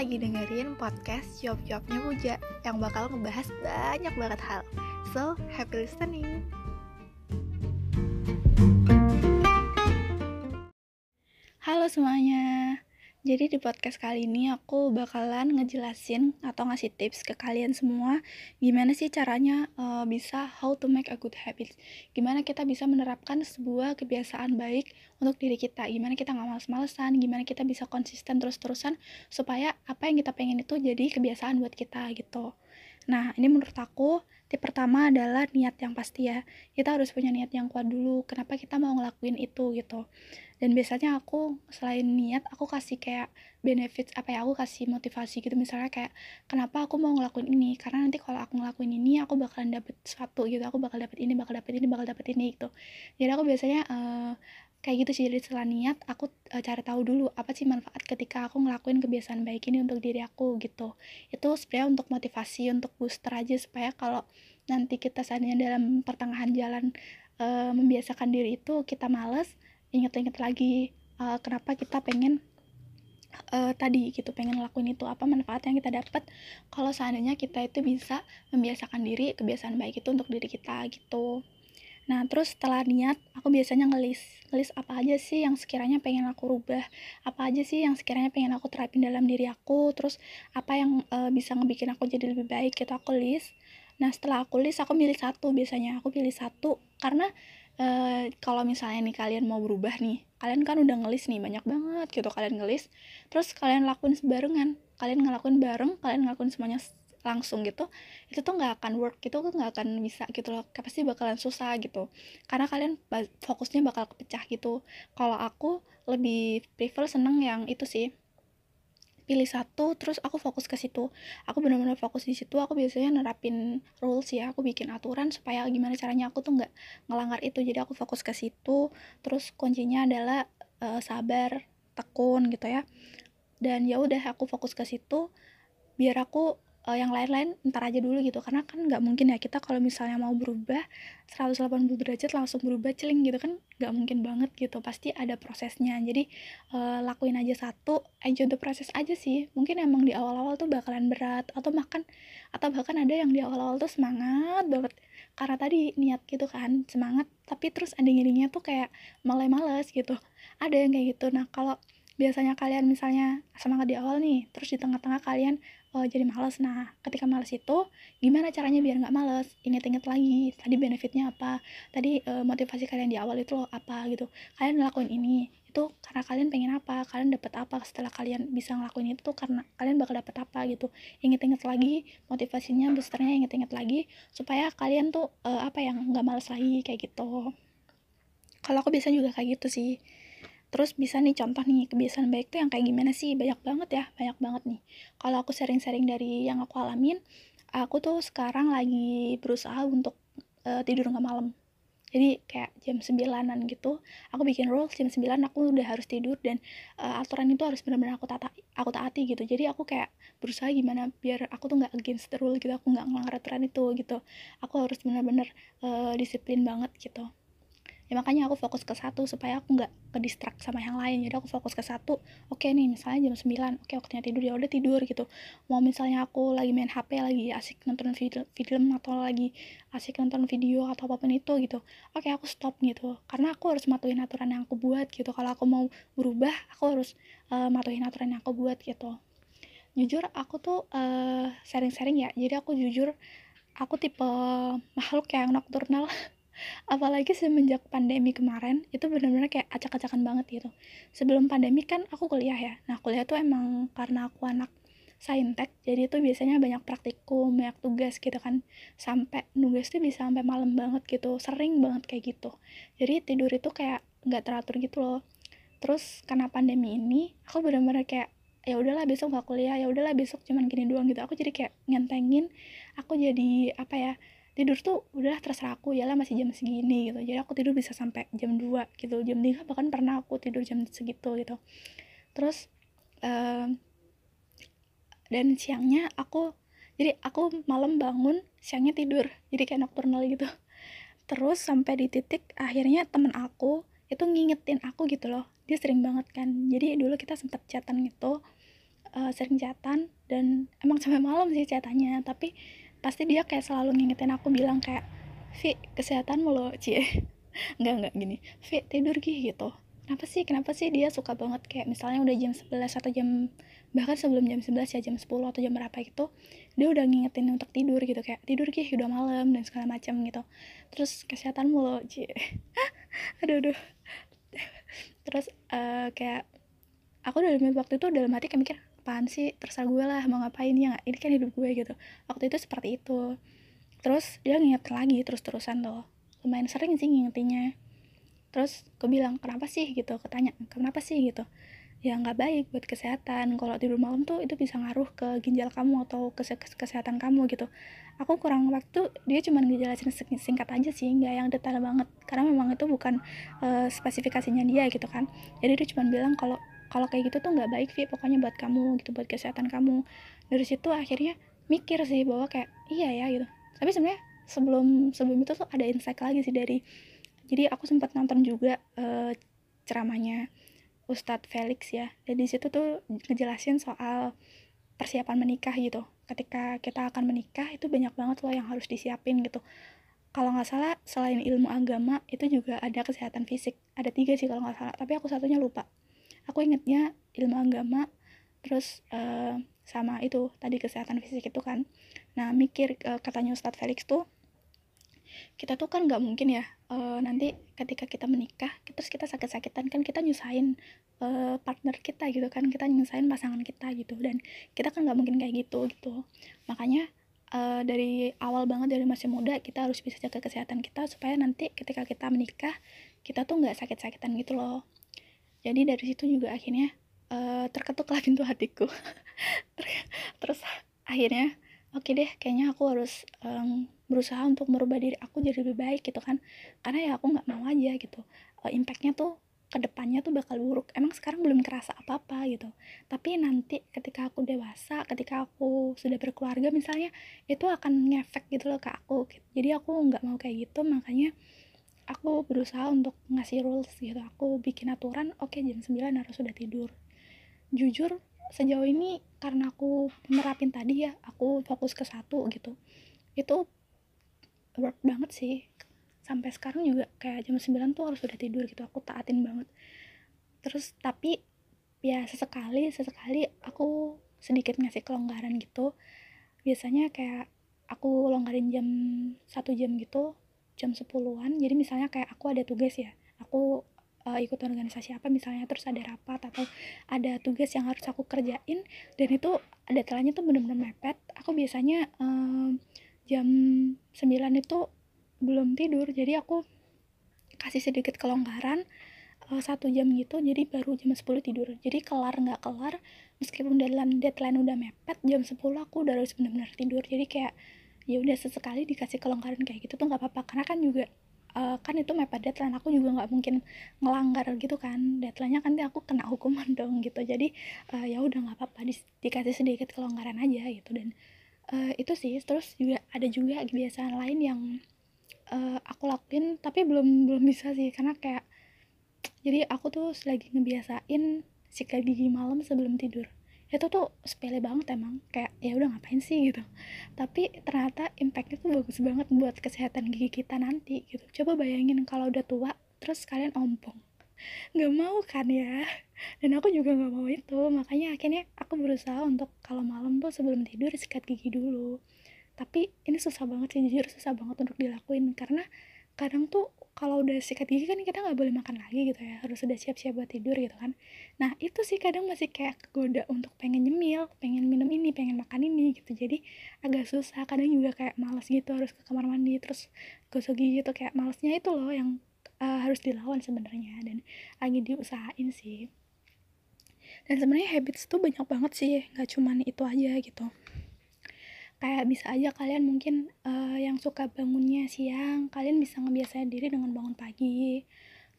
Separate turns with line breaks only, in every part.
lagi dengerin podcast Jawab-Jawabnya Puja yang bakal ngebahas banyak banget hal. So, happy listening! Halo semuanya, jadi di podcast kali ini aku bakalan ngejelasin atau ngasih tips ke kalian semua gimana sih caranya uh, bisa how to make a good habit. Gimana kita bisa menerapkan sebuah kebiasaan baik untuk diri kita. Gimana kita nggak males-malesan, gimana kita bisa konsisten terus-terusan supaya apa yang kita pengen itu jadi kebiasaan buat kita gitu. Nah, ini menurut aku tip pertama adalah niat yang pasti ya. Kita harus punya niat yang kuat dulu. Kenapa kita mau ngelakuin itu gitu dan biasanya aku selain niat aku kasih kayak benefit apa ya aku kasih motivasi gitu misalnya kayak kenapa aku mau ngelakuin ini karena nanti kalau aku ngelakuin ini aku bakalan dapet sesuatu gitu aku bakal dapet ini bakal dapet ini bakal dapet ini gitu jadi aku biasanya uh, kayak gitu sih jadi setelah niat aku uh, cari tahu dulu apa sih manfaat ketika aku ngelakuin kebiasaan baik ini untuk diri aku gitu. Itu sebenarnya untuk motivasi untuk booster aja supaya kalau nanti kita seandainya dalam pertengahan jalan uh, membiasakan diri itu kita males inget-inget lagi uh, kenapa kita pengen uh, tadi gitu pengen ngelakuin itu apa manfaat yang kita dapat kalau seandainya kita itu bisa membiasakan diri kebiasaan baik itu untuk diri kita gitu nah terus setelah niat aku biasanya ngelis ngelis apa aja sih yang sekiranya pengen aku rubah? Apa aja sih yang sekiranya pengen aku terapin dalam diri aku? Terus apa yang uh, bisa ngebikin aku jadi lebih baik gitu aku list. Nah setelah aku list aku milih satu biasanya. Aku pilih satu karena Uh, kalau misalnya nih kalian mau berubah nih kalian kan udah ngelis nih banyak banget gitu kalian ngelis. Terus kalian lakuin sebarengan. Kalian ngelakuin bareng kalian ngelakuin semuanya langsung gitu itu tuh nggak akan work gitu tuh nggak akan bisa gitu loh pasti bakalan susah gitu. Karena kalian fokusnya bakal kepecah gitu. Kalau aku lebih prefer seneng yang itu sih pilih satu terus aku fokus ke situ. Aku benar-benar fokus di situ aku biasanya nerapin rules ya aku bikin aturan supaya gimana caranya aku tuh nggak ngelanggar itu. Jadi aku fokus ke situ terus kuncinya adalah uh, sabar tekun gitu ya. Dan ya udah aku fokus ke situ biar aku uh, yang lain-lain ntar aja dulu gitu. Karena kan nggak mungkin ya kita kalau misalnya mau berubah 180 derajat langsung berubah celing gitu kan nggak mungkin banget gitu. Pasti ada prosesnya. Jadi uh, lakuin aja satu enjoy the process aja sih. Mungkin emang di awal-awal tuh bakalan berat atau makan atau bahkan ada yang di awal-awal tuh semangat banget. Karena tadi niat gitu kan semangat tapi terus ending-endingnya tuh kayak malah males gitu. Ada yang kayak gitu. Nah kalau biasanya kalian misalnya semangat di awal nih terus di tengah-tengah kalian oh, jadi males. Nah ketika males itu gimana caranya biar nggak males? Inget-inget lagi tadi benefitnya apa? Tadi uh, motivasi kalian di awal itu loh apa gitu. Kalian ngelakuin ini itu karena kalian pengen apa? Kalian dapat apa? Setelah kalian bisa ngelakuin itu tuh karena kalian bakal dapat apa gitu. Inget-inget lagi motivasinya boosternya inget-inget lagi supaya kalian tuh uh, apa yang nggak males lagi kayak gitu. Kalau aku bisa juga kayak gitu sih Terus bisa nih contoh nih kebiasaan baik tuh yang kayak gimana sih? Banyak banget ya, banyak banget nih. Kalau aku sering-sering dari yang aku alamin, aku tuh sekarang lagi berusaha untuk uh, tidur nggak malam. Jadi kayak jam 9-an gitu, aku bikin rules jam 9 aku udah harus tidur dan uh, aturan itu harus benar-benar aku tata aku taati gitu. Jadi aku kayak berusaha gimana biar aku tuh nggak against the rule gitu, aku nggak ngelanggar aturan itu gitu. Aku harus benar-benar uh, disiplin banget gitu ya makanya aku fokus ke satu supaya aku nggak ke distract sama yang lain. Jadi aku fokus ke satu oke okay nih misalnya jam 9 oke okay, waktunya tidur ya udah tidur gitu. Mau misalnya aku lagi main HP lagi asik nonton film atau lagi asik nonton video atau apa pun itu gitu oke okay, aku stop gitu. Karena aku harus matuhin aturan yang aku buat gitu. Kalau aku mau berubah aku harus uh, matuhin aturan yang aku buat gitu. Jujur aku tuh uh, sharing-sharing ya. Jadi aku jujur aku tipe makhluk yang nocturnal apalagi semenjak pandemi kemarin itu benar-benar kayak acak-acakan banget gitu. Sebelum pandemi kan aku kuliah ya. Nah kuliah tuh emang karena aku anak saintek jadi itu biasanya banyak praktikum banyak tugas gitu kan. Sampai nugas tuh bisa sampai malam banget gitu sering banget kayak gitu. Jadi tidur itu kayak nggak teratur gitu loh. Terus karena pandemi ini aku benar-benar kayak ya udahlah besok gak kuliah ya udahlah besok cuman gini doang gitu. Aku jadi kayak ngentengin aku jadi apa ya tidur tuh udah terserah aku ya lah masih jam segini gitu. Jadi aku tidur bisa sampai jam 2 gitu jam 3 bahkan pernah aku tidur jam segitu gitu. Terus uh, dan siangnya aku jadi aku malam bangun siangnya tidur jadi kayak nocturnal gitu. Terus sampai di titik akhirnya temen aku itu ngingetin aku gitu loh. Dia sering banget kan. Jadi dulu kita sempet chatan gitu uh, sering chatan dan emang sampai malam sih chatannya. Tapi pasti dia kayak selalu ngingetin aku bilang kayak Vi kesehatan lo cie. Nggak nggak gini Vi tidur gih gitu. Kenapa sih? Kenapa sih? Dia suka banget kayak misalnya udah jam 11 atau jam bahkan sebelum jam 11 ya jam 10 atau jam berapa gitu dia udah ngingetin untuk tidur gitu kayak tidur gih udah malam dan segala macam gitu. Terus kesehatan mulu cie. Aduh aduh. Terus uh, kayak aku dalam waktu itu dalam hati kayak mikir apaan sih terserah gue lah mau ngapain ya ini kan hidup gue gitu. Waktu itu seperti itu. Terus dia nginget lagi terus-terusan tuh. Lumayan sering sih ngingetinnya. Terus gue bilang kenapa sih? gitu. Ketanya kenapa sih? gitu. Ya nggak baik buat kesehatan. Kalau tidur malam tuh itu bisa ngaruh ke ginjal kamu atau ke kesehatan kamu gitu. Aku kurang waktu dia cuma ngejelasin singkat aja sih nggak yang detail banget. Karena memang itu bukan uh, spesifikasinya dia gitu kan. Jadi dia cuma bilang kalau kalau kayak gitu tuh nggak baik sih pokoknya buat kamu gitu buat kesehatan kamu. Dari situ akhirnya mikir sih bahwa kayak iya ya gitu. Tapi sebenarnya sebelum sebelum itu tuh ada insight lagi sih dari jadi aku sempat nonton juga uh, ceramahnya Ustadz Felix ya. Dan di situ tuh ngejelasin soal persiapan menikah gitu. Ketika kita akan menikah itu banyak banget loh yang harus disiapin gitu. Kalau nggak salah selain ilmu agama itu juga ada kesehatan fisik. Ada tiga sih kalau nggak salah tapi aku satunya lupa aku ingetnya ilmu agama terus uh, sama itu tadi kesehatan fisik itu kan. Nah mikir uh, katanya Ustadz Felix tuh kita tuh kan nggak mungkin ya uh, nanti ketika kita menikah terus kita sakit-sakitan kan kita nyusahin uh, partner kita gitu kan kita nyusahin pasangan kita gitu dan kita kan nggak mungkin kayak gitu gitu. Makanya uh, dari awal banget dari masih muda kita harus bisa jaga kesehatan kita supaya nanti ketika kita menikah kita tuh nggak sakit-sakitan gitu loh jadi dari situ juga akhirnya uh, terketuklah pintu hatiku. Terus akhirnya oke okay deh kayaknya aku harus um, berusaha untuk merubah diri aku jadi lebih baik gitu kan. Karena ya aku nggak mau aja gitu. Uh, impactnya tuh ke depannya tuh bakal buruk. Emang sekarang belum kerasa apa-apa gitu. Tapi nanti ketika aku dewasa ketika aku sudah berkeluarga misalnya itu akan ngefek gitu loh ke aku. Jadi aku nggak mau kayak gitu. Makanya aku berusaha untuk ngasih rules gitu. Aku bikin aturan oke okay, jam 9 harus sudah tidur. Jujur sejauh ini karena aku nerapin tadi ya aku fokus ke satu gitu itu work banget sih. Sampai sekarang juga kayak jam 9 tuh harus udah tidur gitu aku taatin banget. Terus tapi ya sesekali sesekali aku sedikit ngasih kelonggaran gitu. Biasanya kayak aku longgarin jam satu jam gitu jam 10-an jadi misalnya kayak aku ada tugas ya aku uh, ikut organisasi apa misalnya terus ada rapat atau ada tugas yang harus aku kerjain dan itu deadline-nya tuh bener-bener mepet. Aku biasanya um, jam 9 itu belum tidur jadi aku kasih sedikit kelonggaran uh, satu jam gitu jadi baru jam 10 tidur. Jadi kelar nggak kelar meskipun deadline deadline udah mepet jam 10 aku udah harus benar-benar tidur. Jadi kayak ya udah sesekali dikasih kelonggaran kayak gitu tuh nggak apa-apa. Karena kan juga uh, kan itu mepet deadline aku juga nggak mungkin ngelanggar gitu kan. Deadline-nya kan aku kena hukuman dong gitu. Jadi uh, ya udah nggak apa-apa di, dikasih sedikit kelonggaran aja gitu. Dan uh, itu sih terus juga ada juga kebiasaan lain yang uh, aku lakuin tapi belum belum bisa sih. Karena kayak jadi aku tuh lagi ngebiasain sikat gigi malam sebelum tidur itu tuh sepele banget emang. Kayak ya udah ngapain sih? gitu. Tapi ternyata impactnya tuh bagus banget buat kesehatan gigi kita nanti gitu. Coba bayangin kalau udah tua terus kalian ompong. Nggak mau kan ya? Dan aku juga nggak mau itu. Makanya akhirnya aku berusaha untuk kalau malam tuh sebelum tidur sikat gigi dulu. Tapi ini susah banget sih jujur susah banget untuk dilakuin. Karena kadang tuh kalau udah sikat gigi kan kita nggak boleh makan lagi gitu ya harus sudah siap-siap buat tidur gitu kan. Nah itu sih kadang masih kayak kegoda untuk pengen nyemil pengen minum ini pengen makan ini gitu. Jadi agak susah kadang juga kayak males gitu harus ke kamar mandi terus gosok gigi gitu kayak malesnya itu loh yang uh, harus dilawan sebenarnya dan lagi diusahain sih. Dan sebenarnya habits tuh banyak banget sih nggak cuman itu aja gitu kayak bisa aja kalian mungkin uh, yang suka bangunnya siang kalian bisa ngebiasain diri dengan bangun pagi.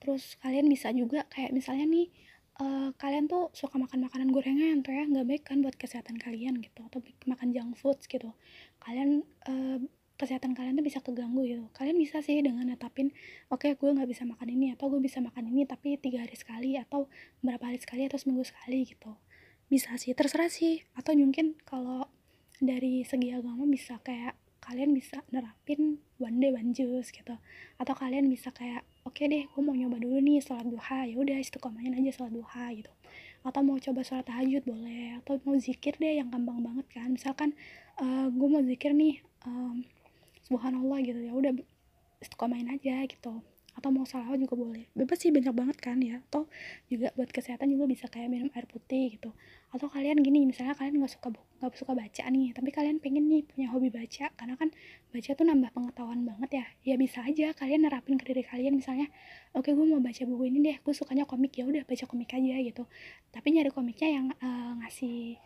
Terus kalian bisa juga kayak misalnya nih uh, kalian tuh suka makan makanan gorengan tuh ya nggak baik kan buat kesehatan kalian gitu atau makan junk foods gitu. Kalian uh, kesehatan kalian tuh bisa keganggu gitu. Kalian bisa sih dengan netapin oke okay, gue nggak bisa makan ini atau gue bisa makan ini tapi tiga hari sekali atau berapa hari sekali atau seminggu sekali gitu. Bisa sih terserah sih. Atau mungkin kalau dari segi agama bisa kayak kalian bisa nerapin one day one juice gitu. Atau kalian bisa kayak oke okay deh gue mau nyoba dulu nih sholat duha. Ya udah istiqomahin aja sholat duha gitu. Atau mau coba sholat tahajud boleh. Atau mau zikir deh yang gampang banget kan. Misalkan uh, eh, gue mau zikir nih um, subhanallah gitu. Ya udah istiqomahin aja gitu. Atau mau salawat juga boleh. Bebas sih banyak banget kan ya. Atau juga buat kesehatan juga bisa kayak minum air putih gitu. Atau kalian gini misalnya kalian nggak suka nggak suka baca nih tapi kalian pengen nih punya hobi baca karena kan baca tuh nambah pengetahuan banget ya. Ya bisa aja kalian nerapin ke diri kalian misalnya oke okay, gue mau baca buku ini deh gue sukanya komik. Ya udah baca komik aja gitu. Tapi nyari komiknya yang uh, ngasih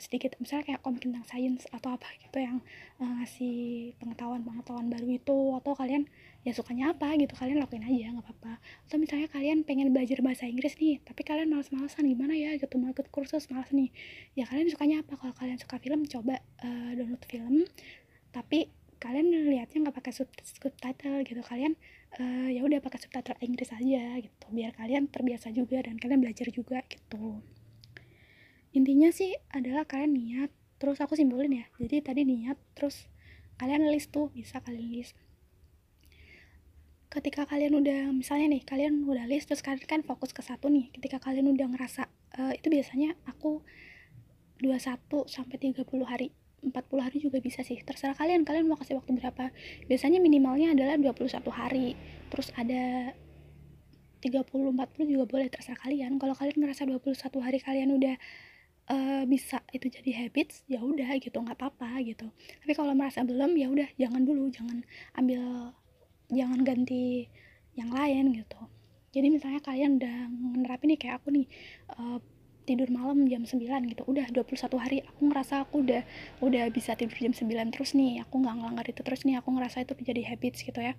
sedikit misalnya kayak komik tentang sains atau apa gitu yang uh, ngasih pengetahuan-pengetahuan baru itu atau kalian ya sukanya apa gitu kalian lakuin aja nggak apa-apa. Atau misalnya kalian pengen belajar bahasa Inggris nih tapi kalian males-malesan gimana ya gitu mau ikut kursus malas nih. Ya kalian sukanya apa? Kalau kalian suka film coba uh, download film. Tapi kalian lihatnya nggak pakai subtitle gitu kalian uh, ya udah pakai subtitle Inggris aja gitu biar kalian terbiasa juga dan kalian belajar juga gitu intinya sih adalah kalian niat terus aku simbolin ya jadi tadi niat terus kalian list tuh bisa kalian list. Ketika kalian udah misalnya nih kalian udah list terus kalian kan fokus ke satu nih ketika kalian udah ngerasa uh, itu biasanya aku 21 sampai 30 hari 40 hari juga bisa sih terserah kalian kalian mau kasih waktu berapa. Biasanya minimalnya adalah 21 hari terus ada 30 40 juga boleh terserah kalian. Kalau kalian ngerasa 21 hari kalian udah uh, bisa itu jadi habits ya udah gitu nggak apa-apa gitu. Tapi kalau merasa belum ya udah jangan dulu jangan ambil jangan ganti yang lain gitu. Jadi misalnya kalian udah menerapin nih kayak aku nih uh, tidur malam jam 9 gitu udah 21 hari aku ngerasa aku udah udah bisa tidur jam 9 terus nih aku nggak ngelanggar itu terus nih aku ngerasa itu menjadi habits gitu ya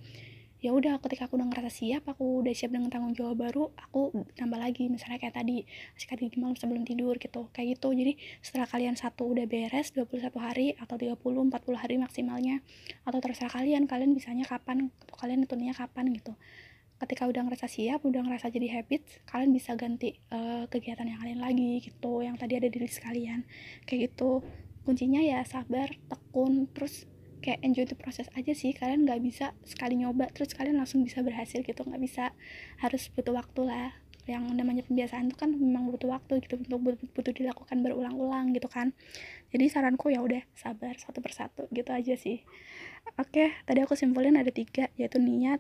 ya udah ketika aku udah ngerasa siap aku udah siap dengan tanggung jawab baru aku tambah lagi misalnya kayak tadi sikat gigi malam sebelum tidur gitu kayak gitu. Jadi setelah kalian satu udah beres 21 hari atau 30 40 hari maksimalnya atau terserah kalian kalian bisanya kapan atau kalian hitungnya kapan gitu. Ketika udah ngerasa siap udah ngerasa jadi habit kalian bisa ganti uh, kegiatan yang lain lagi gitu yang tadi ada di list kalian kayak gitu. Kuncinya ya sabar tekun terus kayak enjoy the process aja sih. Kalian nggak bisa sekali nyoba terus kalian langsung bisa berhasil gitu. Nggak bisa harus butuh waktu lah. Yang namanya pembiasaan itu kan memang butuh waktu gitu untuk butuh, dilakukan berulang-ulang gitu kan. Jadi saranku ya udah sabar satu persatu gitu aja sih. Oke tadi aku simpulin ada tiga yaitu niat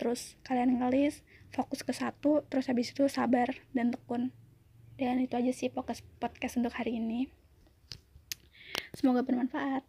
terus kalian ngelis fokus ke satu terus habis itu sabar dan tekun. Dan itu aja sih podcast podcast untuk hari ini. Semoga bermanfaat